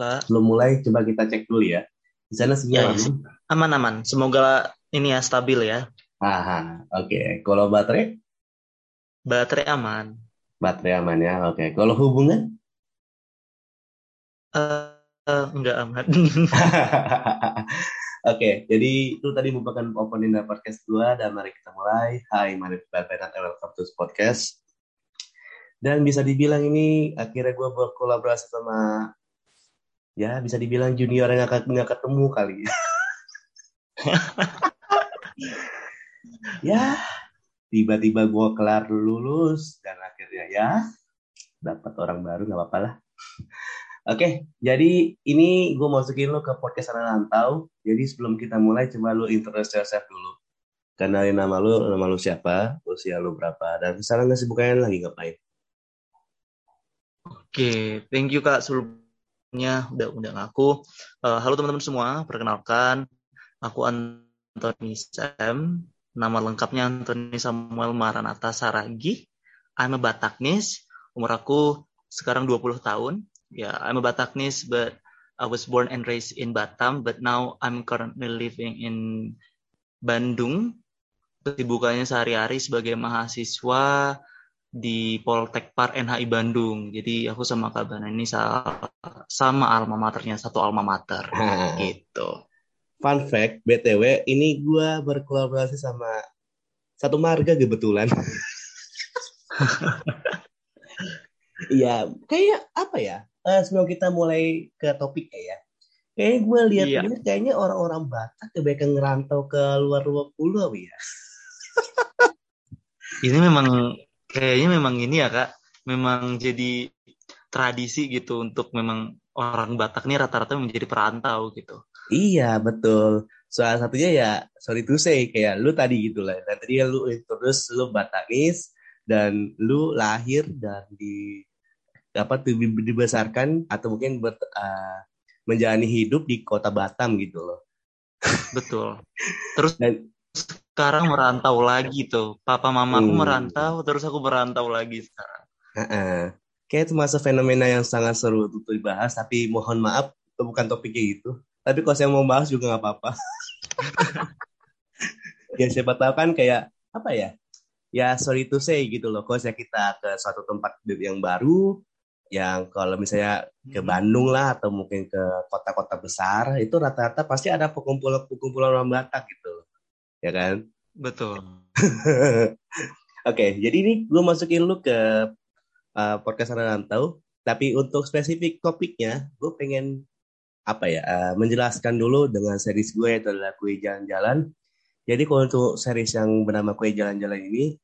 Kak. Sebelum mulai, coba kita cek dulu ya. Di sana sinyal Ya, ya. Aman-aman. Semoga ini ya stabil ya. Aha, oke. Kalau baterai, Baterai aman. baterai aman ya. Oke. Kalau hubungan? Eh, eh, enggak aman. Oke, jadi itu tadi merupakan opening dari podcast gua dan mari kita mulai. Hai, is Bapak and welcome to podcast. Dan bisa dibilang ini akhirnya gua berkolaborasi sama ya bisa dibilang junior yang nggak ketemu kali. ya, tiba-tiba gua kelar lulus dan akhirnya ya dapat orang baru nggak apa-apa lah. Oke, jadi ini gue masukin lo ke podcast Anak Rantau. Jadi sebelum kita mulai, coba lo introduce yourself dulu. Kenalin nama lo, nama lo siapa, usia lo berapa, dan sekarang kesibukannya lagi ngapain. Oke, thank you Kak sebelumnya udah undang aku. Eh, halo teman-teman semua, perkenalkan aku Anthony Sam. Nama lengkapnya Anthony Samuel Maranatha Saragi. I'm a Bataknis. Umur aku sekarang 20 tahun. Ya, I'm a Bataknis, but I was born and raised in Batam, but now I'm currently living in Bandung. Kesibukannya sehari-hari sebagai mahasiswa di Poltek Par NHI Bandung. Jadi aku sama Kak Bana ini sa- sama alma maternya satu alma mater Nah, gitu. fun fact, BTW, ini gue berkolaborasi sama satu marga kebetulan. Iya, kayak apa ya? Eh, sebelum kita mulai ke topik ya, kayaknya gue lihat Iya. ini kayaknya orang-orang Batak kebanyakan ngerantau ke luar-luar pulau ya. Ini memang kayaknya memang ini ya Kak, memang jadi tradisi gitu untuk memang orang Batak nih rata-rata menjadi perantau gitu. Iya, betul. Salah satunya ya, sorry to say, kayak lu tadi gitu lah. Dan tadi lu introduce lu Batakis, dan lu lahir dan di dapat di- dibesarkan atau mungkin ber, eh, menjalani hidup di kota Batam gitu loh. Betul. Terus Dan sekarang merantau lagi tuh. Papa mamaku Hmm. merantau, terus aku merantau lagi sekarang. eh, kayak itu masa fenomena yang sangat seru untuk dibahas, tapi mohon maaf, itu bukan topiknya gitu. Tapi kalau saya mau bahas juga nggak apa-apa. ya siapa tahu kan kayak apa ya? Ya sorry to say gitu loh. Kalau saya kita ke suatu tempat yang baru, yang kalau misalnya ke Hmm. Bandung lah atau mungkin ke kota-kota besar, itu rata-rata pasti ada perkumpulan-perkumpulan orang Batak gitu, ya kan? Betul. Oke, jadi ini gue masukin lu ke uh, podcast Anak Rantau. Tapi untuk spesifik topiknya, gue pengen apa ya uh, menjelaskan dulu dengan series gue yaitu adalah Kue Jalan-Jalan. Jadi kalau untuk series yang bernama Kue Jalan-Jalan ini,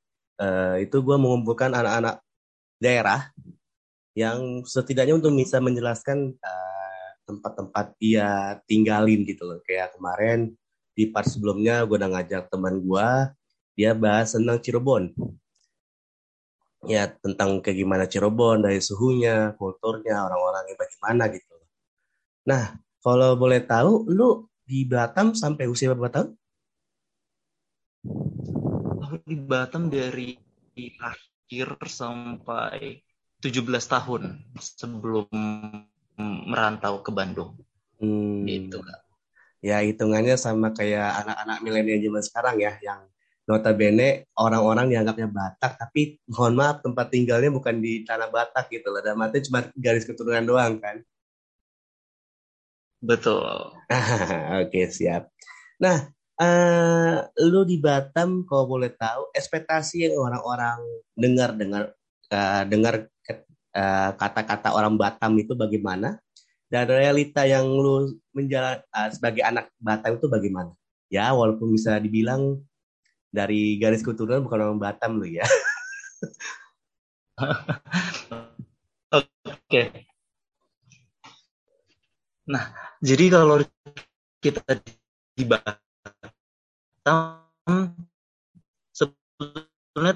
uh, itu gue mengumpulkan anak-anak daerah yang setidaknya untuk bisa menjelaskan uh, tempat-tempat dia tinggalin gitu loh. Kayak kemarin di part sebelumnya gue udah ngajak teman gue, dia bahas tentang Cirebon ya tentang kayak gimana Cirebon dari suhunya, kulturnya, orang-orangnya bagaimana gitu. Nah, kalau boleh tahu, lu di Batam sampai usia berapa tahun? Aku di Batam dari akhir sampai 17 tahun sebelum merantau ke Bandung. Hmm, Gitu, Kak. Ya hitungannya sama kayak anak-anak milenial zaman sekarang ya, yang notabene orang-orang dianggapnya Batak, tapi mohon maaf tempat tinggalnya bukan di tanah Batak gitu loh, dan mati cuma garis keturunan doang kan. Betul. Oke, siap. Nah, eh lu di Batam kalau boleh tahu ekspektasi yang orang-orang dengar dengar eh, dengar eh, kata-kata orang Batam itu bagaimana dan realita yang lu menjalan eh, sebagai anak Batam itu bagaimana? Ya, walaupun bisa dibilang dari garis keturunan bukan orang Batam lu ya. Oke. Nah, jadi kalau kita di Batam sebetulnya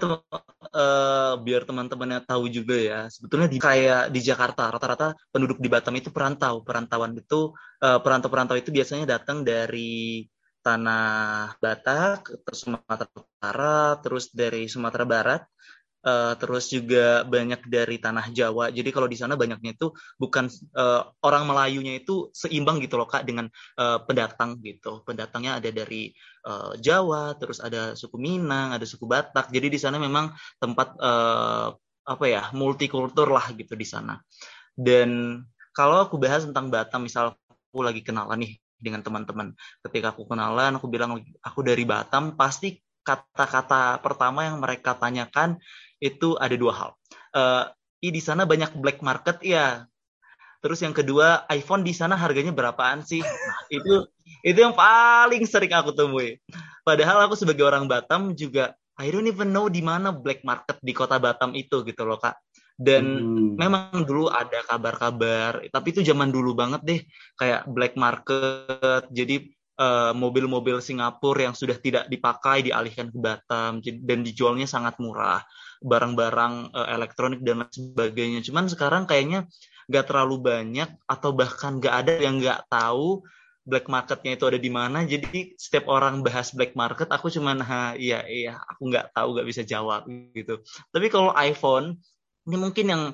eh, biar teman-temannya tahu juga ya, sebetulnya di kayak di Jakarta rata-rata penduduk di Batam itu perantau. Perantauan itu eh, perantau-perantau itu biasanya datang dari tanah Batak, terus Sumatera Utara, terus dari Sumatera Barat uh, terus juga banyak dari tanah Jawa. Jadi kalau di sana banyaknya itu bukan uh, orang Melayunya itu seimbang gitu loh kak dengan uh, pendatang gitu. Pendatangnya ada dari uh, Jawa, terus ada suku Minang, ada suku Batak. Jadi di sana memang tempat uh, apa ya multikultur lah gitu di sana. Dan kalau aku bahas tentang Batam, misal aku lagi kenalan nih dengan teman-teman. Ketika aku kenalan, aku bilang aku dari Batam, pasti kata-kata pertama yang mereka tanyakan itu ada dua hal. Uh, di sana banyak black market ya. Terus yang kedua, iPhone di sana harganya berapaan sih? Nah, itu itu yang paling sering aku temui. Padahal aku sebagai orang Batam juga I don't even know di mana black market di kota Batam itu gitu loh kak. Dan hmm. memang dulu ada kabar-kabar, tapi itu zaman dulu banget deh, kayak black market. Jadi uh, mobil-mobil Singapura yang sudah tidak dipakai dialihkan ke Batam dan dijualnya sangat murah barang-barang uh, elektronik dan lain sebagainya. Cuman sekarang kayaknya nggak terlalu banyak atau bahkan nggak ada yang nggak tahu black marketnya itu ada di mana. Jadi setiap orang bahas black market aku cuman ha iya iya aku nggak tahu nggak bisa jawab gitu. Tapi kalau iPhone ini mungkin yang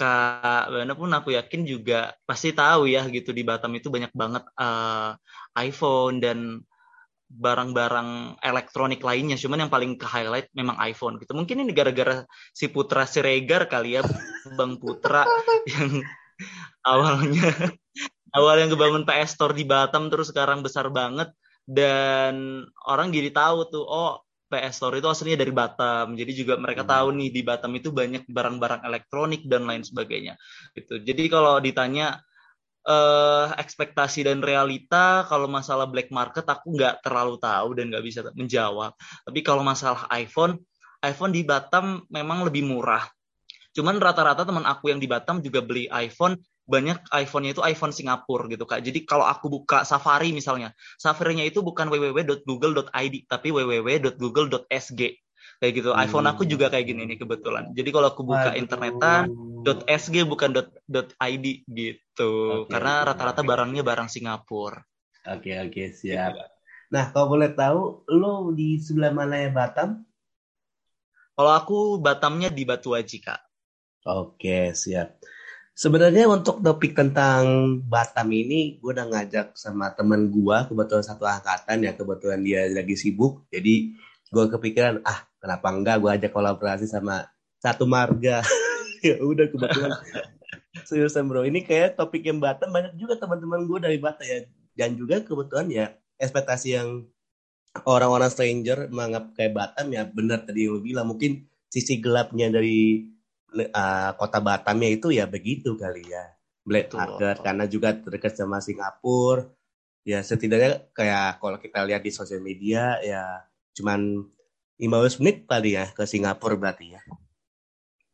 Kak Bana pun aku yakin juga pasti tahu ya gitu di Batam itu banyak banget uh, iPhone dan barang-barang elektronik lainnya. Cuman yang paling ke highlight memang iPhone gitu. Mungkin ini gara-gara si Putra Siregar kali ya, Bang Putra yang awalnya awal yang kebangun PS Store di Batam terus sekarang besar banget dan orang jadi tahu tuh oh PS Store itu aslinya dari Batam. Jadi juga mereka hmm. tahu nih di Batam itu banyak barang-barang elektronik dan lain sebagainya. Gitu. Jadi kalau ditanya uh, ekspektasi dan realita, kalau masalah black market aku nggak terlalu tahu dan nggak bisa menjawab. Tapi kalau masalah iPhone, iPhone di Batam memang lebih murah. Cuman rata-rata teman aku yang di Batam juga beli iPhone banyak iPhone-nya itu iPhone Singapura gitu kak. Jadi kalau aku buka Safari misalnya, Safari-nya itu bukan www.google.id tapi www.google.sg kayak gitu. Hmm. iPhone aku juga kayak gini nih kebetulan. Jadi kalau aku buka Aduh. internetan .sg bukan .id gitu. Okay, Karena rata-rata barangnya barang Singapura. Oke okay, oke okay, siap. Gitu. Nah kalau boleh tahu, lo di sebelah mana ya Batam? Kalau aku Batamnya di Batu Aji kak. Oke siap. Sebenarnya untuk topik tentang Batam ini, gue udah ngajak sama teman gue, kebetulan satu angkatan ya, kebetulan dia lagi sibuk. Jadi gue kepikiran, ah kenapa enggak gue ajak kolaborasi sama satu marga. ya udah kebetulan. Seriusan bro, ini kayak topik yang Batam banyak juga teman-teman gue dari Batam ya. Dan juga kebetulan ya ekspektasi yang orang-orang stranger menganggap kayak Batam ya benar tadi yang lo bilang. Mungkin sisi gelapnya dari uh, kota Batamnya itu ya begitu kali ya. Black Market karena juga dekat sama Singapura. Ya setidaknya kayak kalau kita lihat di sosial media ya cuman 15 menit kali ya ke Singapura berarti ya.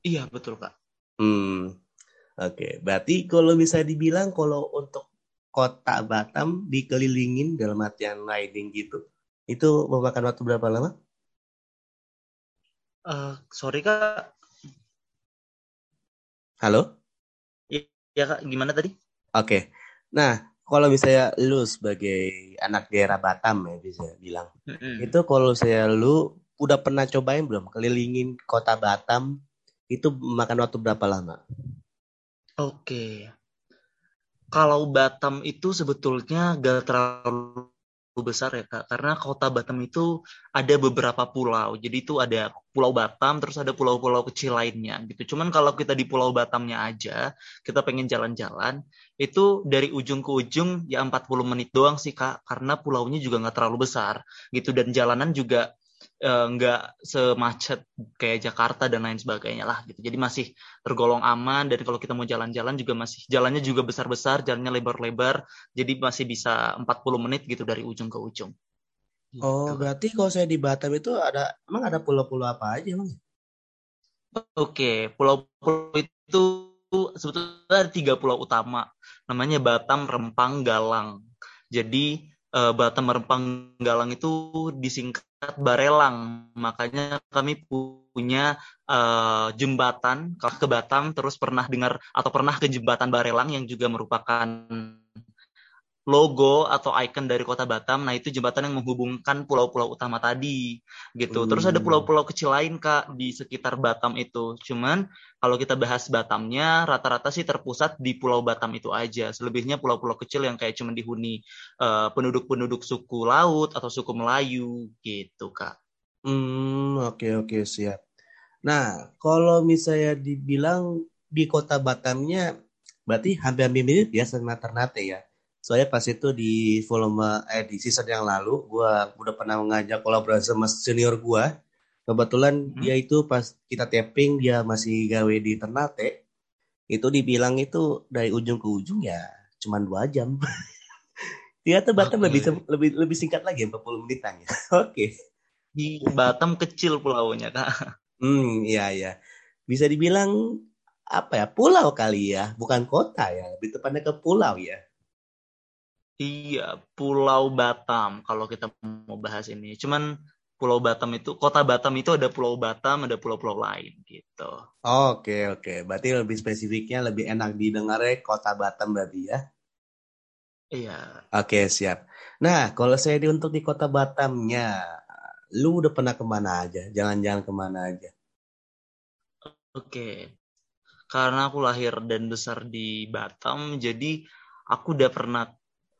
Iya betul kak. Hmm. Oke, okay. berarti kalau bisa dibilang kalau untuk kota Batam dikelilingin dalam artian riding gitu, itu memakan waktu berapa lama? Uh, sorry kak, Halo? Iya kak, gimana tadi? Oke. Okay. Nah, kalau misalnya lu sebagai anak daerah Batam ya bisa bilang, mm-hmm. itu kalau saya lu udah pernah cobain belum kelilingin kota Batam itu makan waktu berapa lama? Oke. Okay. Kalau Batam itu sebetulnya gak terlalu besar ya kak. Karena kota Batam itu ada beberapa pulau. Jadi itu ada pulau Batam terus ada pulau-pulau kecil lainnya gitu. Cuman kalau kita di pulau Batamnya aja kita pengen jalan-jalan itu dari ujung ke ujung ya 40 menit doang sih kak. Karena pulaunya juga nggak terlalu besar gitu. Dan jalanan juga nggak uh, semacet kayak Jakarta dan lain sebagainya lah gitu. Jadi masih tergolong aman dan kalau kita mau jalan-jalan juga masih jalannya juga besar-besar, jalannya lebar-lebar, jadi masih bisa 40 menit gitu dari ujung ke ujung. Gitu. Oh, berarti kalau saya di Batam itu ada emang ada pulau-pulau apa aja, Bang? Oke, pulau-pulau itu sebetulnya ada tiga pulau utama. Namanya Batam, Rempang, Galang. Jadi uh, Batam Rempang Galang itu disingkat Barelang. Makanya kami punya uh, jembatan ke Batam terus pernah dengar atau pernah ke jembatan Barelang yang juga merupakan logo atau icon dari kota Batam. Nah, itu jembatan yang menghubungkan pulau-pulau utama tadi gitu. Hmm. Terus ada hmm. pulau-pulau kecil lain Kak di sekitar Batam itu. Cuman kalau kita bahas Batamnya rata-rata sih terpusat di Pulau Batam itu aja. Selebihnya pulau-pulau kecil yang kayak cuma dihuni uh, penduduk-penduduk suku laut atau suku Melayu gitu Kak. Hmm, oke okay, oke okay, siap. Nah, kalau misalnya dibilang di kota Batamnya berarti hampir-hampir mirip ya sama Ternate ya Soalnya pas itu di volume eh di season yang lalu gue udah pernah mengajak kolaborasi sama senior gue. Kebetulan hmm. dia itu pas kita tapping dia masih gawe di Ternate. Itu dibilang itu dari ujung ke ujung ya cuman dua jam. dia tuh Batam okay. lebih lebih lebih singkat lagi 40 menitan ya. Oke. okay. Di Batam kecil pulaunya kak. Hmm, iya iya. Bisa dibilang apa ya pulau kali ya, bukan kota ya, lebih tepatnya ke pulau ya. Iya, Pulau Batam kalau kita mau bahas ini. Cuman Pulau Batam itu, kota Batam itu ada Pulau Batam, ada pulau-pulau lain gitu. Oke, oke. Berarti lebih spesifiknya lebih enak didengar ya kota Batam berarti ya? Iya. Oke, siap. Nah, kalau saya di untuk di kota Batamnya, lu udah pernah ke mana aja? Jalan-jalan ke mana aja? Oke. Karena aku lahir dan besar di Batam, jadi aku udah pernah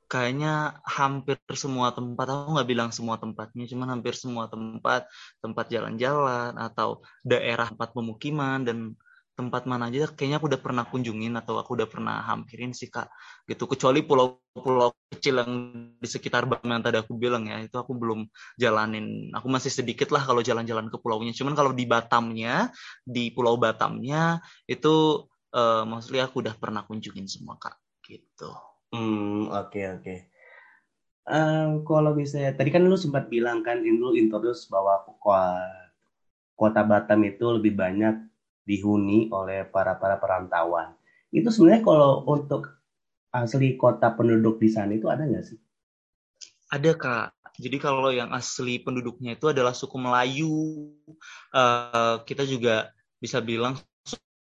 kayaknya hampir semua tempat aku nggak bilang semua tempatnya cuman hampir semua tempat tempat jalan-jalan atau daerah tempat pemukiman dan tempat mana aja kayaknya aku udah pernah kunjungin atau aku udah pernah hampirin sih kak gitu. Kecuali pulau-pulau kecil yang di sekitar Bang yang tadi aku bilang ya itu aku belum jalanin. Aku masih sedikit lah kalau jalan-jalan ke pulaunya. Cuman kalau di Batamnya di Pulau Batamnya itu uh, maksudnya aku udah pernah kunjungin semua kak gitu Hmm, oke oke. Um, kalau misalnya tadi kan lu sempat bilang kan lu introduce bahwa kota Batam itu lebih banyak dihuni oleh para para perantauan. Itu sebenarnya kalau untuk asli kota penduduk di sana itu ada nggak sih? Ada kak. Jadi kalau yang asli penduduknya itu adalah suku Melayu, uh, kita juga bisa bilang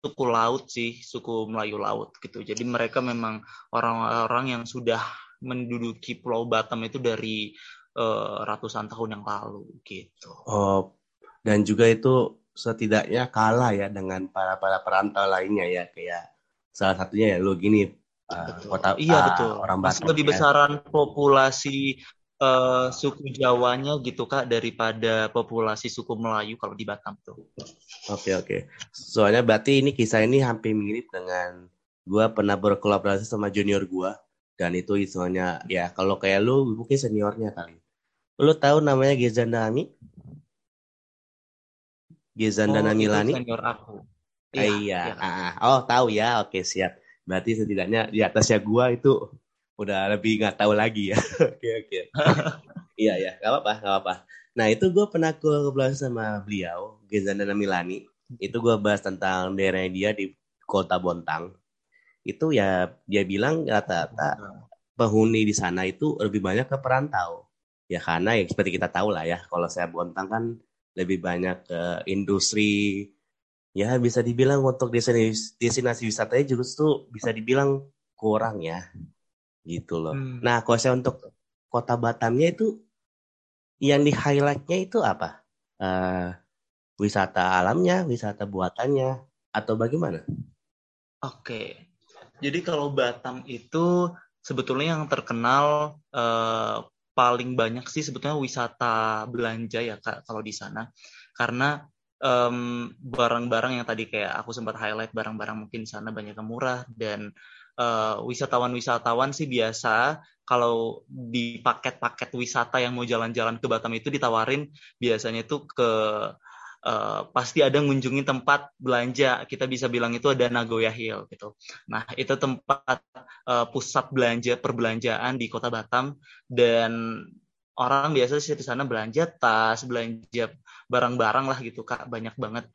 suku laut sih, suku Melayu laut gitu. Jadi mereka memang orang-orang yang sudah menduduki Pulau Batam itu dari uh, ratusan tahun yang lalu gitu. Oh, dan juga itu setidaknya kalah ya dengan para para perantau lainnya ya kayak salah satunya ya lo gini uh, kota iya uh, betul orang Batam lebih ya. besaran populasi uh, suku Jawanya gitu kak daripada populasi suku Melayu kalau di Batam tuh. Oke okay, oke. Okay. Soalnya berarti ini kisah ini hampir mirip dengan gue pernah berkolaborasi sama junior gue dan itu istilahnya ya kalau kayak lu mungkin seniornya kali. Lu tahu namanya Gezan Dami? Gezan oh, Milani? Senior aku. Iya. iya. iya. Ah, oh tahu ya. Oke siap. Berarti setidaknya di atasnya gue itu udah lebih nggak tahu lagi ya. Oke oke. Iya ya, nggak apa-apa, nggak apa-apa. Nah itu gue pernah kolaborasi sama beliau, Gezandana Milani. Itu gue bahas tentang daerah dia di kota Bontang. Itu ya dia bilang rata-rata penghuni di sana itu lebih banyak ke perantau. Ya karena ya seperti kita tahu lah ya, kalau saya Bontang kan lebih banyak ke industri. Ya bisa dibilang untuk destinasi, destinasi wisatanya justru bisa dibilang kurang ya gitu loh. Hmm. Nah, kalau saya untuk kota Batamnya itu yang di highlightnya itu apa? Uh, wisata alamnya, wisata buatannya, atau bagaimana? Oke, jadi kalau Batam itu sebetulnya yang terkenal uh, paling banyak sih sebetulnya wisata belanja ya kak kalau di sana, karena barang-barang um, yang tadi kayak aku sempat highlight barang-barang mungkin di sana banyak yang murah dan uh, wisatawan-wisatawan sih biasa kalau di paket-paket wisata yang mau jalan-jalan ke Batam itu ditawarin biasanya itu ke uh, pasti ada ngunjungi tempat belanja kita bisa bilang itu ada Nagoya Hill gitu. Nah itu tempat uh, pusat belanja perbelanjaan di kota Batam dan orang biasa sih di sana belanja tas, belanja barang-barang lah gitu kak banyak banget.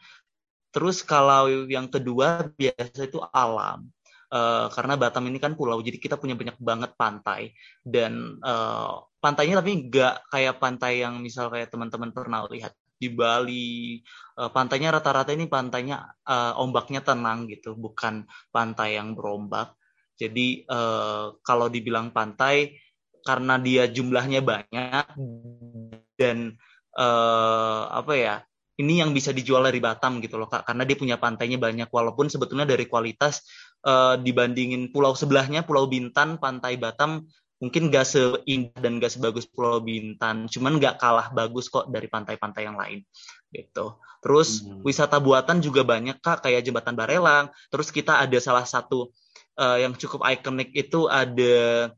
Terus kalau yang kedua biasa itu alam uh, karena Batam ini kan pulau jadi kita punya banyak banget pantai. Dan uh, pantainya tapi nggak kayak pantai yang misal kayak teman-teman pernah lihat di Bali. Uh, pantainya rata-rata ini pantainya uh, ombaknya tenang gitu bukan pantai yang berombak. Jadi uh, kalau dibilang pantai karena dia jumlahnya banyak dan uh, apa ya ini yang bisa dijual dari Batam gitu loh kak. Karena dia punya pantainya banyak walaupun sebetulnya dari kualitas uh, dibandingin pulau sebelahnya Pulau Bintan pantai Batam mungkin gak seindah dan gak sebagus Pulau Bintan cuman gak kalah bagus kok dari pantai-pantai yang lain gitu. Terus hmm. wisata buatan juga banyak kak kayak jembatan Barelang. Terus kita ada salah satu uh, yang cukup ikonik itu ada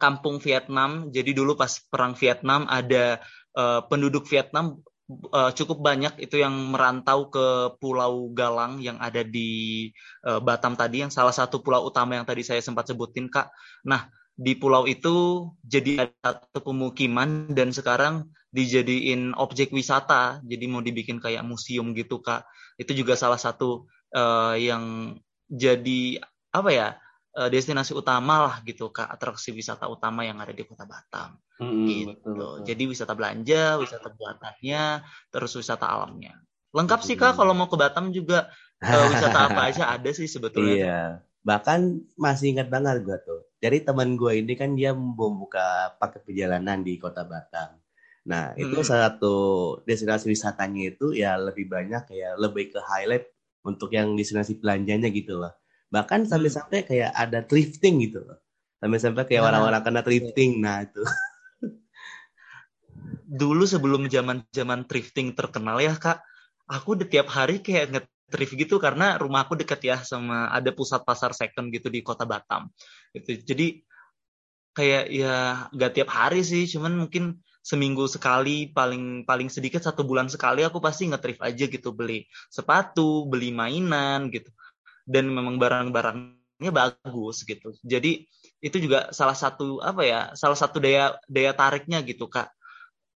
kampung Vietnam. Jadi dulu pas perang Vietnam ada uh, penduduk Vietnam uh, cukup banyak itu yang merantau ke Pulau Galang yang ada di uh, Batam tadi yang salah satu pulau utama yang tadi saya sempat sebutin Kak. Nah, di pulau itu jadi ada satu pemukiman dan sekarang dijadiin objek wisata. Jadi mau dibikin kayak museum gitu Kak. Itu juga salah satu uh, yang jadi apa ya? Uh, destinasi utama lah gitu kak atraksi wisata utama yang ada di kota Batam. Hmm, gitu. betul, betul. jadi wisata belanja wisata buatannya terus wisata alamnya. Lengkap sih kak kalau mau ke Batam juga uh, wisata apa aja ada sih sebetulnya. Iya. Bahkan masih ingat banget gue tuh. Jadi teman gue ini kan dia membuka paket perjalanan di kota Batam. Nah itu hmm. salah satu destinasi wisatanya itu ya lebih banyak ya lebih ke highlight untuk yang destinasi belanjanya gitu loh bahkan sampai-sampai hmm. kayak ada thrifting gitu loh. Sampai-sampai kayak nah. orang-orang kena thrifting nah itu. Dulu sebelum zaman zaman thrifting terkenal ya kak aku tiap hari kayak nge-thrift gitu karena rumah aku deket ya sama ada pusat pasar second gitu di kota Batam. Gitu. Jadi kayak ya gak tiap hari sih cuman mungkin seminggu sekali paling paling sedikit satu bulan sekali aku pasti nge-thrift aja gitu. Beli sepatu beli mainan gitu dan memang barang-barangnya bagus gitu. Jadi itu juga salah satu apa ya, salah satu daya daya tariknya gitu kak,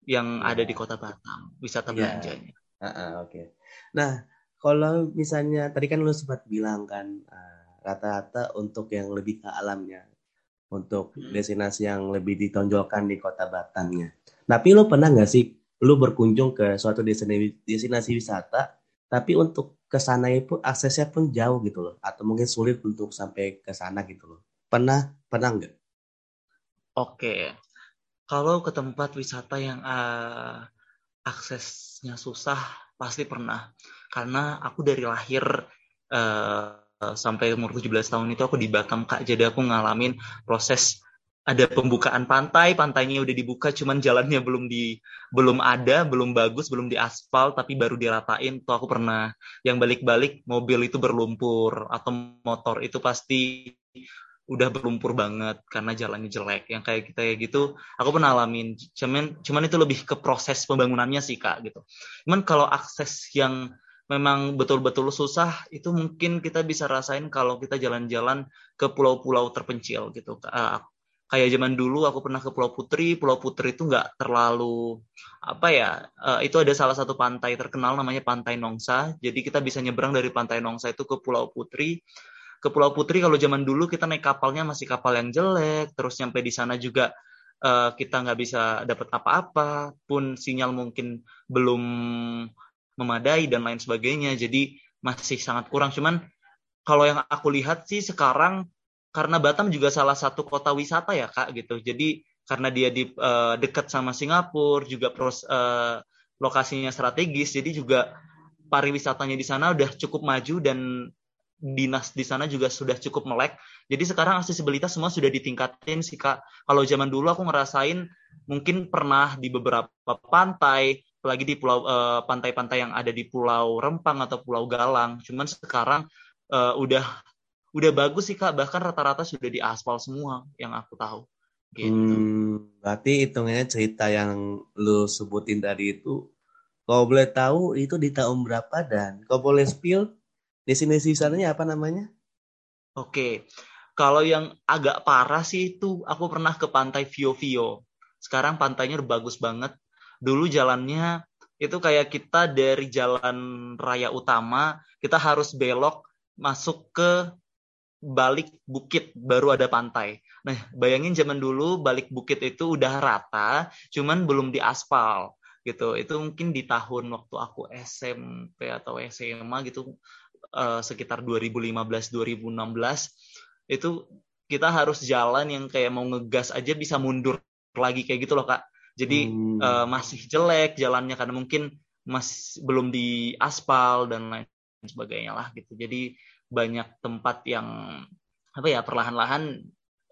yang ya. ada di kota Batam, wisata ya. belanjanya. Uh, uh, Oke. Okay. Nah kalau misalnya tadi kan lu sempat bilang kan rata-rata uh, untuk yang lebih ke alamnya, untuk hmm. destinasi yang lebih ditonjolkan di kota Batamnya. Tapi lu pernah nggak sih lu berkunjung ke suatu destinasi, destinasi wisata, tapi untuk ke sana itu aksesnya pun jauh gitu loh. Atau mungkin sulit untuk sampai ke sana gitu loh. Pernah pernah nggak? Oke. Kalau ke tempat wisata yang uh, aksesnya susah pasti pernah. Karena aku dari lahir uh, sampai umur 17 tahun itu aku di Batam kak. Jadi aku ngalamin proses ada pembukaan pantai, pantainya udah dibuka, cuman jalannya belum di belum ada, belum bagus, belum diaspal, tapi baru diratain. Tuh aku pernah yang balik-balik mobil itu berlumpur atau motor itu pasti udah berlumpur banget karena jalannya jelek. Yang kayak kita kayak gitu, aku pernah alamin. Cuman cuman itu lebih ke proses pembangunannya sih kak gitu. Cuman kalau akses yang memang betul-betul susah itu mungkin kita bisa rasain kalau kita jalan-jalan ke pulau-pulau terpencil gitu kayak zaman dulu aku pernah ke Pulau Putri Pulau Putri itu nggak terlalu apa ya uh, itu ada salah satu pantai terkenal namanya Pantai Nongsa. Jadi kita bisa nyebrang dari Pantai Nongsa itu ke Pulau Putri. Ke Pulau Putri kalau zaman dulu kita naik kapalnya masih kapal yang jelek terus nyampe di sana juga uh, kita nggak bisa dapat apa-apa pun sinyal mungkin belum memadai dan lain sebagainya. Jadi masih sangat kurang. Cuman kalau yang aku lihat sih sekarang karena Batam juga salah satu kota wisata ya kak gitu. Jadi karena dia di uh, dekat sama Singapura juga pros uh, lokasinya strategis jadi juga pariwisatanya di sana udah cukup maju dan dinas di sana juga sudah cukup melek. Jadi sekarang aksesibilitas semua sudah ditingkatin sih kak. Kalau zaman dulu aku ngerasain mungkin pernah di beberapa pantai apalagi di pulau uh, pantai-pantai yang ada di Pulau Rempang atau Pulau Galang. Cuman sekarang uh, udah udah bagus sih kak bahkan rata-rata sudah di aspal semua yang aku tahu gitu. Hmm, berarti hitungannya cerita yang lu sebutin tadi itu kalau boleh tahu itu di tahun berapa dan kalau boleh spill destinasi sananya apa namanya? Oke, kalau yang agak parah sih itu aku pernah ke pantai Vio Vio. Sekarang pantainya udah bagus banget. Dulu jalannya itu kayak kita dari jalan raya utama kita harus belok masuk ke balik bukit baru ada pantai. Nah, bayangin zaman dulu balik bukit itu udah rata, cuman belum diaspal gitu. Itu mungkin di tahun waktu aku SMP atau SMA gitu uh, sekitar 2015 2016 itu kita harus jalan yang kayak mau ngegas aja bisa mundur lagi kayak gitu loh kak jadi hmm. uh, masih jelek jalannya karena mungkin masih belum di aspal dan lain sebagainya lah gitu jadi banyak tempat yang apa ya perlahan-lahan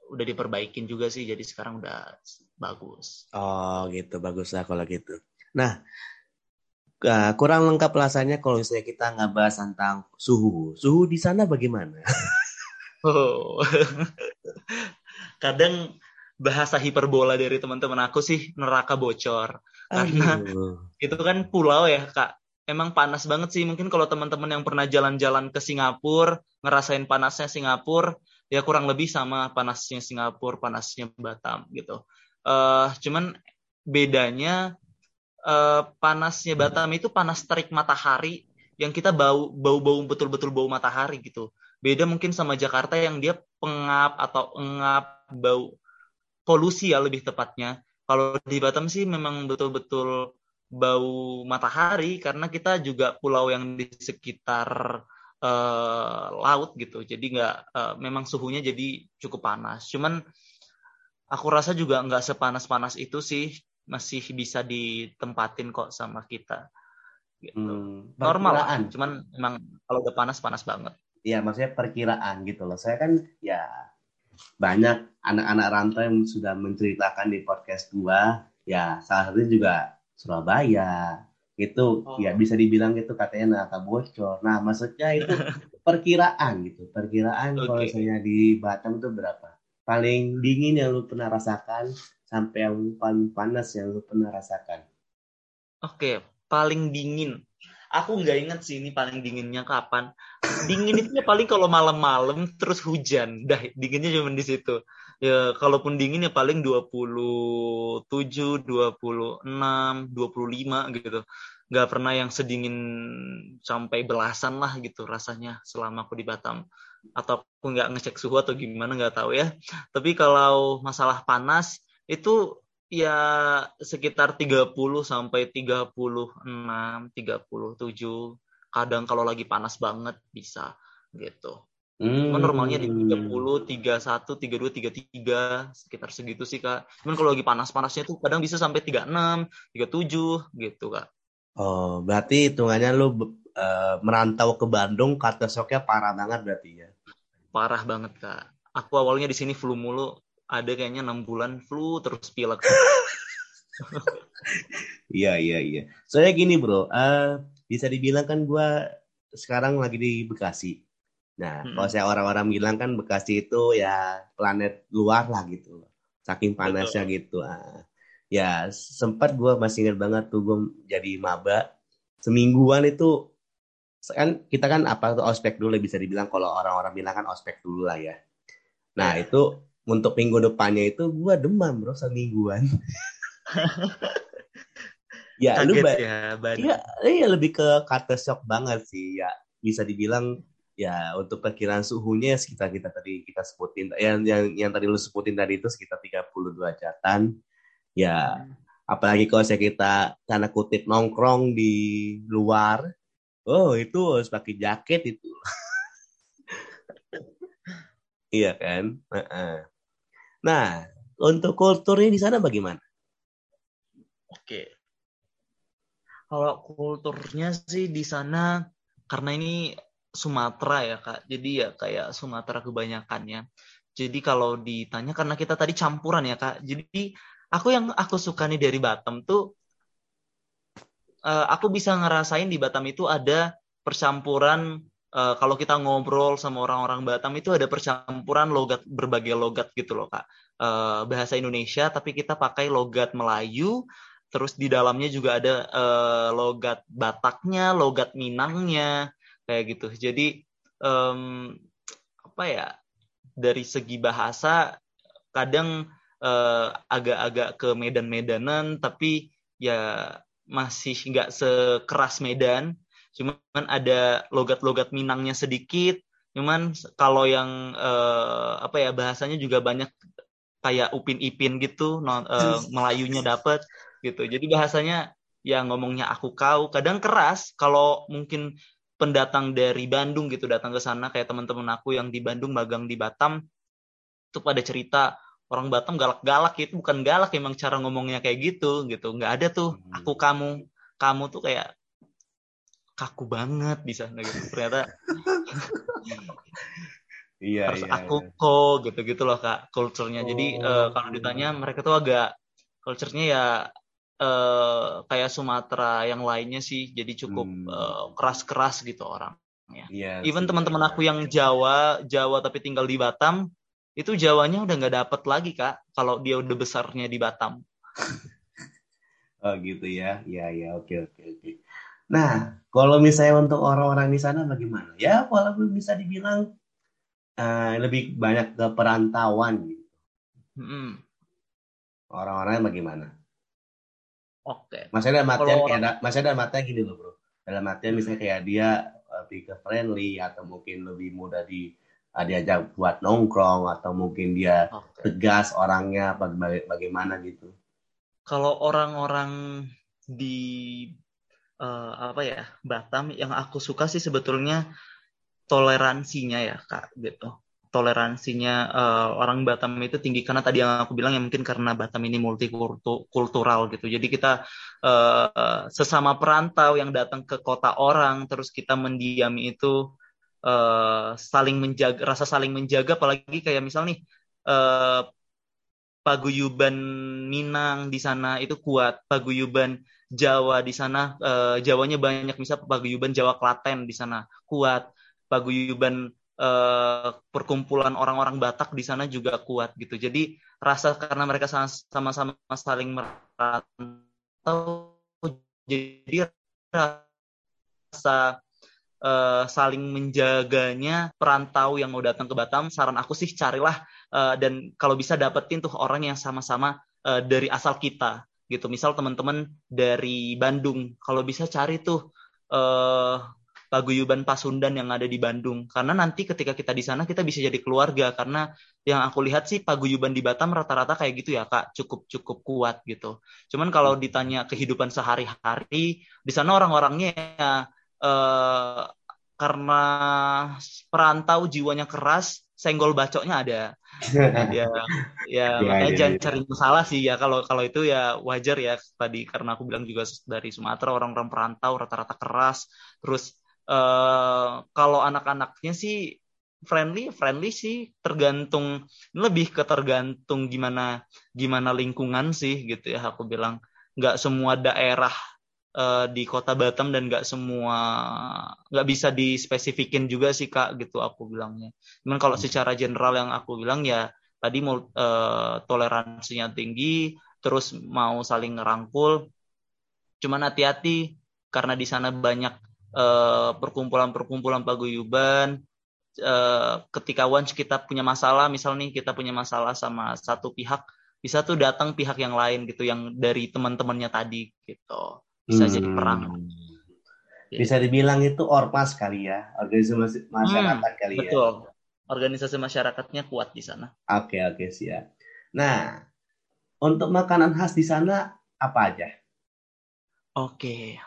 udah diperbaikin juga sih jadi sekarang udah bagus oh gitu bagus lah kalau gitu nah uh, kurang lengkap rasanya kalau misalnya kita nggak bahas tentang suhu suhu di sana bagaimana Oh. Kadang bahasa hiperbola dari teman-teman aku sih neraka bocor. Karena itu kan pulau ya, Kak. Emang panas banget sih. Mungkin kalau teman-teman yang pernah jalan-jalan ke Singapura, ngerasain panasnya Singapura, ya kurang lebih sama panasnya Singapura, panasnya Batam gitu. Uh, cuman bedanya uh, panasnya Batam itu panas terik matahari yang kita bau bau bau betul-betul bau matahari gitu beda mungkin sama Jakarta yang dia pengap atau engap bau polusi ya lebih tepatnya kalau di Batam sih memang betul-betul bau matahari karena kita juga pulau yang di sekitar uh, laut gitu. Jadi nggak uh, memang suhunya jadi cukup panas. Cuman aku rasa juga nggak sepanas-panas itu sih masih bisa ditempatin kok sama kita gitu. Hmm, normal lah cuman memang kalau udah panas panas banget. Ya maksudnya perkiraan gitu loh. Saya kan ya banyak anak-anak rantau yang sudah menceritakan di podcast gua, ya salah satunya juga Surabaya. Itu oh. ya bisa dibilang itu katanya neraka bocor. Nah, maksudnya itu perkiraan gitu. Perkiraan okay. kalau misalnya di Batam itu berapa? Paling dingin yang lu pernah rasakan sampai yang paling panas yang lu pernah rasakan. Oke, okay. paling dingin aku nggak inget sih ini paling dinginnya kapan. Dingin itu ya paling kalau malam-malam terus hujan. Dah dinginnya cuma di situ. Ya kalaupun dingin ya paling 27 26 25 gitu. Nggak pernah yang sedingin sampai belasan lah gitu rasanya selama aku di Batam. Atau aku nggak ngecek suhu atau gimana nggak tahu ya. Tapi kalau masalah panas itu ya sekitar 30 sampai 36, 37. Kadang kalau lagi panas banget bisa gitu. Hmm. normalnya di 30, 31, 32, 33 sekitar segitu sih Kak. Cuman kalau lagi panas-panasnya tuh kadang bisa sampai 36, 37 gitu Kak. Oh, berarti hitungannya lu uh, merantau ke Bandung kata soknya parah banget berarti ya. Parah banget Kak. Aku awalnya di sini flu mulu, ada kayaknya enam bulan flu terus pilek. Iya iya iya. Soalnya gini bro, uh, bisa dibilang kan gue sekarang lagi di Bekasi. Nah, hmm. kalau saya orang-orang bilang kan Bekasi itu ya planet luar lah gitu. Saking panasnya Betul. gitu. Uh, ya sempat gue masih ingat banget tuh gue jadi maba semingguan itu kan kita kan apa tuh ospek dulu bisa dibilang kalau orang-orang bilang kan ospek dulu lah ya. Nah yeah. itu untuk minggu depannya itu gue demam bro semingguan ya Kaget lu ya, iya, iya lebih ke kata shock banget sih. Ya bisa dibilang ya untuk perkiraan suhunya sekitar kita tadi kita sebutin yang yang yang tadi lu sebutin tadi itu sekitar 32 derajatan ya hmm. apalagi kalau saya kita tanda kutip nongkrong di luar oh itu harus pakai jaket itu. Iya kan? Uh -uh. Nah, untuk kulturnya di sana bagaimana? Oke. Kalau kulturnya sih di sana karena ini Sumatera ya kak, jadi ya kayak Sumatera kebanyakannya. Jadi kalau ditanya karena kita tadi campuran ya kak, jadi aku yang aku suka nih dari Batam tuh, uh, aku bisa ngerasain di Batam itu ada percampuran uh, kalau kita ngobrol sama orang-orang Batam itu ada percampuran logat berbagai logat gitu loh kak. Uh, bahasa Indonesia tapi kita pakai logat Melayu terus di dalamnya juga ada uh, logat Bataknya logat Minangnya kayak gitu. Jadi um, apa ya dari segi bahasa kadang agak-agak uh, ke Medan-Medanan tapi ya masih nggak sekeras Medan cuman ada logat-logat Minangnya sedikit. Cuman kalau yang uh, apa ya bahasanya juga banyak kayak upin ipin gitu non, uh, Melayunya dapet gitu. Jadi bahasanya ya ngomongnya aku kau. Kadang keras kalau mungkin pendatang dari Bandung gitu datang ke sana kayak teman-teman aku yang di Bandung magang di Batam itu pada cerita orang Batam galak-galak itu bukan galak emang cara ngomongnya kayak gitu gitu. Nggak ada tuh hmm. aku kamu kamu tuh kayak kaku banget di sana gitu ternyata iya, harus iya, aku iya. kok gitu gitu loh kak culture-nya jadi oh. uh, kalau ditanya mereka tuh agak culture-nya ya uh, kayak Sumatera yang lainnya sih jadi cukup hmm. uh, keras-keras gitu orang ya. Yeah, Even teman-teman aku yang Jawa, Jawa tapi tinggal di Batam, itu Jawanya udah nggak dapet lagi kak kalau dia udah besarnya di Batam. oh gitu ya, ya ya oke oke oke. Nah kalau misalnya untuk orang-orang di sana bagaimana? Ya walaupun bisa dibilang uh, lebih banyak ke perantauan gitu. Hmm. Orang-orangnya bagaimana? Oke. Okay. Maksudnya dalam artian kayak, orang... maksudnya dalam artian gini loh bro. Dalam artian misalnya kayak dia lebih ke friendly atau mungkin lebih mudah di uh, diajak buat nongkrong atau mungkin dia okay. tegas orangnya baga bagaimana gitu. Kalau orang-orang di uh, apa ya Batam yang aku suka sih sebetulnya toleransinya ya kak gitu toleransinya uh, orang Batam itu tinggi karena tadi yang aku bilang ya mungkin karena Batam ini multikultural gitu. Jadi kita uh, sesama perantau yang datang ke kota orang terus kita mendiami itu uh, saling menjaga rasa saling menjaga apalagi kayak misal nih uh, paguyuban Minang di sana itu kuat, paguyuban Jawa di sana uh, Jawanya banyak. Misal paguyuban Jawa Klaten di sana kuat, paguyuban uh, perkumpulan orang-orang Batak di sana juga kuat gitu. Jadi rasa karena mereka sama-sama saling merantau jadi rasa uh, saling menjaganya perantau yang mau datang ke Batam, saran aku sih carilah uh, dan kalau bisa dapetin tuh orang yang sama-sama uh, dari asal kita gitu. Misal teman-teman dari Bandung, kalau bisa cari tuh uh, paguyuban Pasundan yang ada di Bandung. Karena nanti ketika kita di sana kita bisa jadi keluarga karena yang aku lihat sih paguyuban di Batam rata-rata kayak gitu ya Kak, cukup cukup kuat gitu. Cuman kalau ditanya kehidupan sehari-hari di sana orang-orangnya ya uh, karena perantau jiwanya keras, senggol bacoknya ada. ya, ya, ya makanya ya, jangan ya. cari masalah sih ya kalau kalau itu ya wajar ya tadi karena aku bilang juga dari Sumatera orang-orang perantau rata-rata keras, terus uh, kalau anak-anaknya sih friendly friendly sih tergantung lebih ke tergantung gimana gimana lingkungan sih gitu ya aku bilang nggak semua daerah uh, di kota Batam dan nggak semua nggak bisa dispesifikin juga sih kak gitu aku bilangnya. Cuman kalau secara general yang aku bilang ya tadi mau uh, toleransinya tinggi, terus mau saling ngerangkul. Cuman hati-hati karena di sana banyak uh, perkumpulan-perkumpulan paguyuban. Uh, ketika once kita punya masalah, misal nih kita punya masalah sama satu pihak, bisa tuh datang pihak yang lain gitu, yang dari teman-temannya tadi gitu bisa hmm. jadi perang. Bisa dibilang itu ormas kali ya, organisasi masyarakat hmm, kali betul. ya. Betul. Organisasi masyarakatnya kuat di sana. Oke, oke, siap. Nah, untuk makanan khas di sana apa aja? Oke.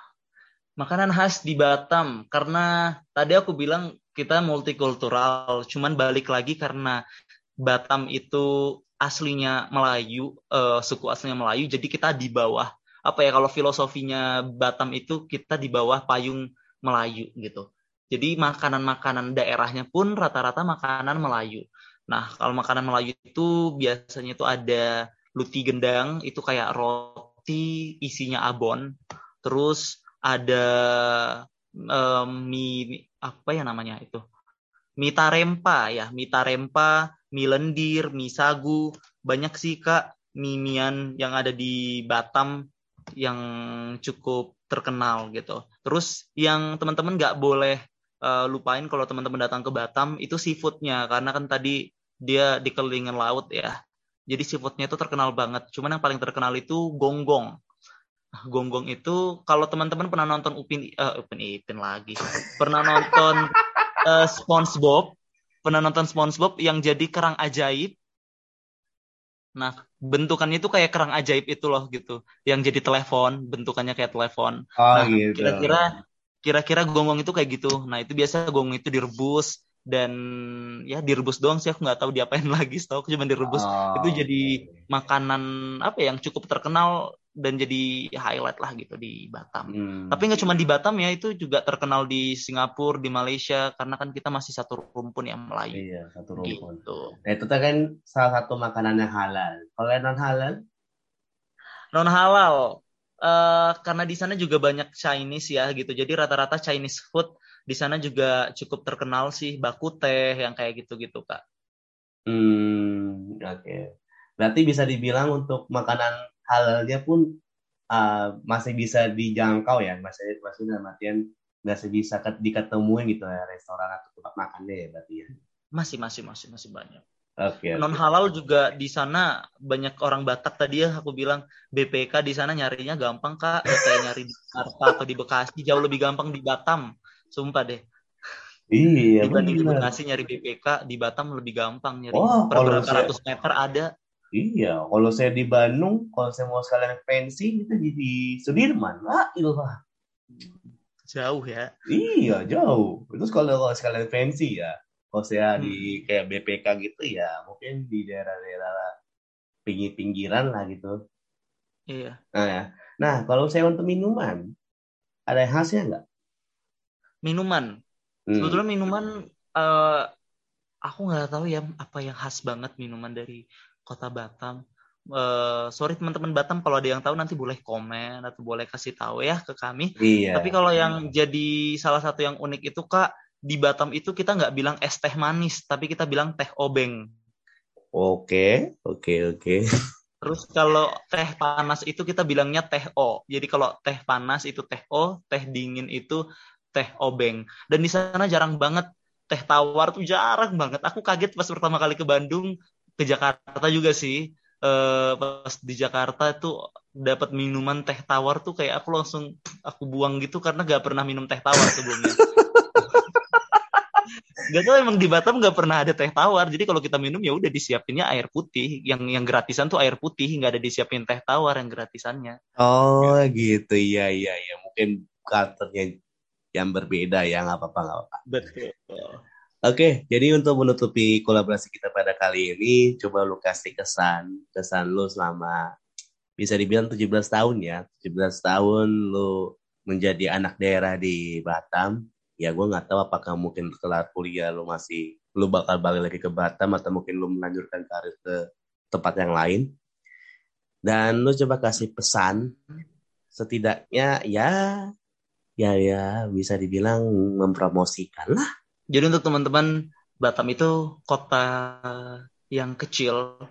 Makanan khas di Batam karena tadi aku bilang kita multikultural, cuman balik lagi karena Batam itu aslinya Melayu, uh, suku aslinya Melayu, jadi kita di bawah apa ya kalau filosofinya Batam itu kita di bawah payung Melayu gitu. Jadi makanan-makanan daerahnya pun rata-rata makanan Melayu. Nah, kalau makanan Melayu itu biasanya itu ada luti gendang, itu kayak roti isinya abon. Terus ada um, mie apa ya namanya itu? Mie tarempa ya, mie tarempa, mie lendir, mie sagu. Banyak sih Kak mimian yang ada di Batam yang cukup terkenal gitu. Terus yang teman-teman nggak boleh uh, lupain kalau teman-teman datang ke Batam itu seafoodnya karena kan tadi dia dikelilingin laut ya. Jadi seafoodnya itu terkenal banget. Cuman yang paling terkenal itu gonggong. Nah, gonggong itu kalau teman-teman pernah nonton Upin uh, Upin Ipin lagi. Pernah nonton uh, SpongeBob, pernah nonton SpongeBob yang jadi kerang ajaib Nah, bentukannya itu kayak kerang ajaib itu loh gitu, yang jadi telepon, bentukannya kayak telepon. Oh, nah, gitu. kira-kira kira-kira gonggong itu kayak gitu. Nah, itu biasa gonggong itu direbus, dan ya direbus doang sih aku nggak tahu diapain lagi setahu aku cuma direbus oh, itu jadi makanan apa ya, yang cukup terkenal dan jadi highlight lah gitu di Batam. Hmm. Tapi nggak cuma di Batam ya, itu juga terkenal di Singapura, di Malaysia karena kan kita masih satu rumpun yang Melayu. Iya, satu rumpun. Gitu. Nah, itu kan salah satu makanan yang halal. Kalau yang non halal? Non halal. Uh, karena di sana juga banyak Chinese ya gitu. Jadi rata-rata Chinese food di sana juga cukup terkenal sih baku teh yang kayak gitu-gitu, Kak. Hmm, oke. Okay. Berarti bisa dibilang untuk makanan halalnya pun uh, masih bisa dijangkau ya masih masih dalam artian masih bisa diketemuin gitu ya restoran atau tempat makannya ya berarti ya. Masih masih masih masih banyak. Okay, non halal juga di sana banyak orang Batak tadi ya aku bilang. BPK di sana nyarinya gampang kak. Ya, kayak nyari di Jakarta atau di Bekasi jauh lebih gampang di Batam. Sumpah deh. Iya dibanding di Bekasi nyari BPK di Batam lebih gampang nyari. Oh, per berapa ratus meter ada Iya, kalau saya di Bandung, kalau saya mau sekalian fancy, kita di Sudirman. Lah, ilah. Jauh ya? Iya, jauh. Terus kalau, kalau sekalian fancy ya, kalau saya hmm. di kayak BPK gitu ya, mungkin di daerah-daerah pinggir-pinggiran lah gitu. Iya. Nah, ya. nah kalau saya untuk minuman, ada yang khasnya nggak? Minuman? Hmm. Sebetulnya minuman, uh, aku nggak tahu ya apa yang khas banget minuman dari kota Batam. Uh, sorry teman-teman Batam kalau ada yang tahu nanti boleh komen atau boleh kasih tahu ya ke kami. Iya. Tapi kalau yang jadi salah satu yang unik itu kak di Batam itu kita nggak bilang es teh manis tapi kita bilang teh obeng. Oke, oke, oke. Terus kalau teh panas itu kita bilangnya teh O. Jadi kalau teh panas itu teh O, teh dingin itu teh obeng. Dan di sana jarang banget teh tawar tuh jarang banget. Aku kaget pas pertama kali ke Bandung ke Jakarta juga sih. Uh, pas di Jakarta itu dapat minuman teh tawar tuh kayak aku langsung aku buang gitu karena gak pernah minum teh tawar sebelumnya. gak tau emang di Batam gak pernah ada teh tawar. Jadi kalau kita minum ya udah disiapinnya air putih. Yang yang gratisan tuh air putih nggak ada disiapin teh tawar yang gratisannya. Oh gitu. Iya iya iya. Mungkin karakternya yang berbeda ya nggak apa-apa nggak apa-apa. Betul Oke, jadi untuk menutupi kolaborasi kita pada kali ini, coba lu kasih kesan, kesan lu selama bisa dibilang 17 tahun ya, 17 tahun lu menjadi anak daerah di Batam. Ya gue nggak tahu apakah mungkin kelar kuliah lu masih, lu bakal balik lagi ke Batam atau mungkin lu melanjutkan karir ke tempat yang lain. Dan lu coba kasih pesan, setidaknya ya, ya ya bisa dibilang mempromosikan lah jadi untuk teman-teman Batam itu kota yang kecil,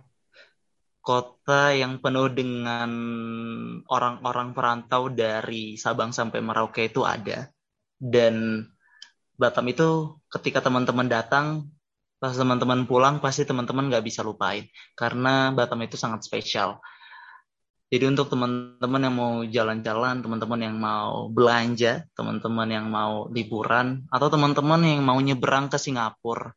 kota yang penuh dengan orang-orang perantau dari Sabang sampai Merauke itu ada. Dan Batam itu ketika teman-teman datang, pas teman-teman pulang pasti teman-teman nggak bisa lupain karena Batam itu sangat spesial. Jadi untuk teman-teman yang mau jalan-jalan, teman-teman yang mau belanja, teman-teman yang mau liburan, atau teman-teman yang mau nyebrang ke Singapura,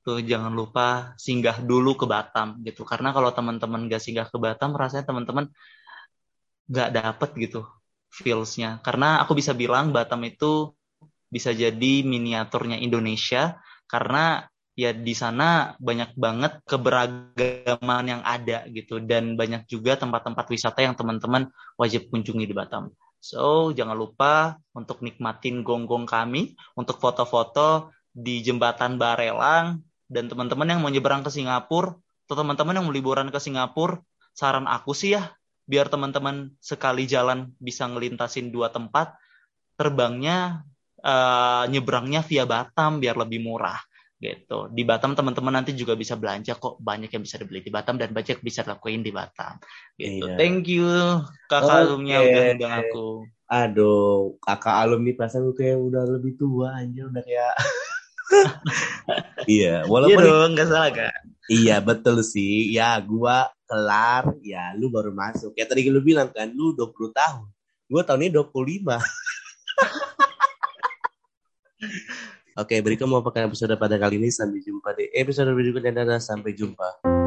tuh jangan lupa singgah dulu ke Batam gitu. Karena kalau teman-teman gak singgah ke Batam, rasanya teman-teman gak dapet gitu feelsnya. Karena aku bisa bilang Batam itu bisa jadi miniaturnya Indonesia karena ya di sana banyak banget keberagaman yang ada gitu dan banyak juga tempat-tempat wisata yang teman-teman wajib kunjungi di Batam. So, jangan lupa untuk nikmatin gonggong kami untuk foto-foto di jembatan Barelang dan teman-teman yang mau nyeberang ke Singapura atau teman-teman yang mau liburan ke Singapura, saran aku sih ya biar teman-teman sekali jalan bisa ngelintasin dua tempat, terbangnya uh, nyebrangnya via Batam biar lebih murah gitu. Di Batam teman-teman nanti juga bisa belanja kok banyak yang bisa dibeli di Batam dan banyak bisa lakuin di Batam. Gitu. Iya. Thank you kakak okay. alumni udah undang aku. Aduh, kakak alumni perasaan kayak udah lebih tua anjir udah kayak iya, walaupun iya dong, nggak salah kan? Iya betul sih. Ya, gua kelar, ya lu baru masuk. Ya tadi lu bilang kan, lu 20 tahun. Gua tahun ini 25. Oke, berikut mau pakai episode pada kali ini. Sampai jumpa di episode berikutnya dan sampai jumpa.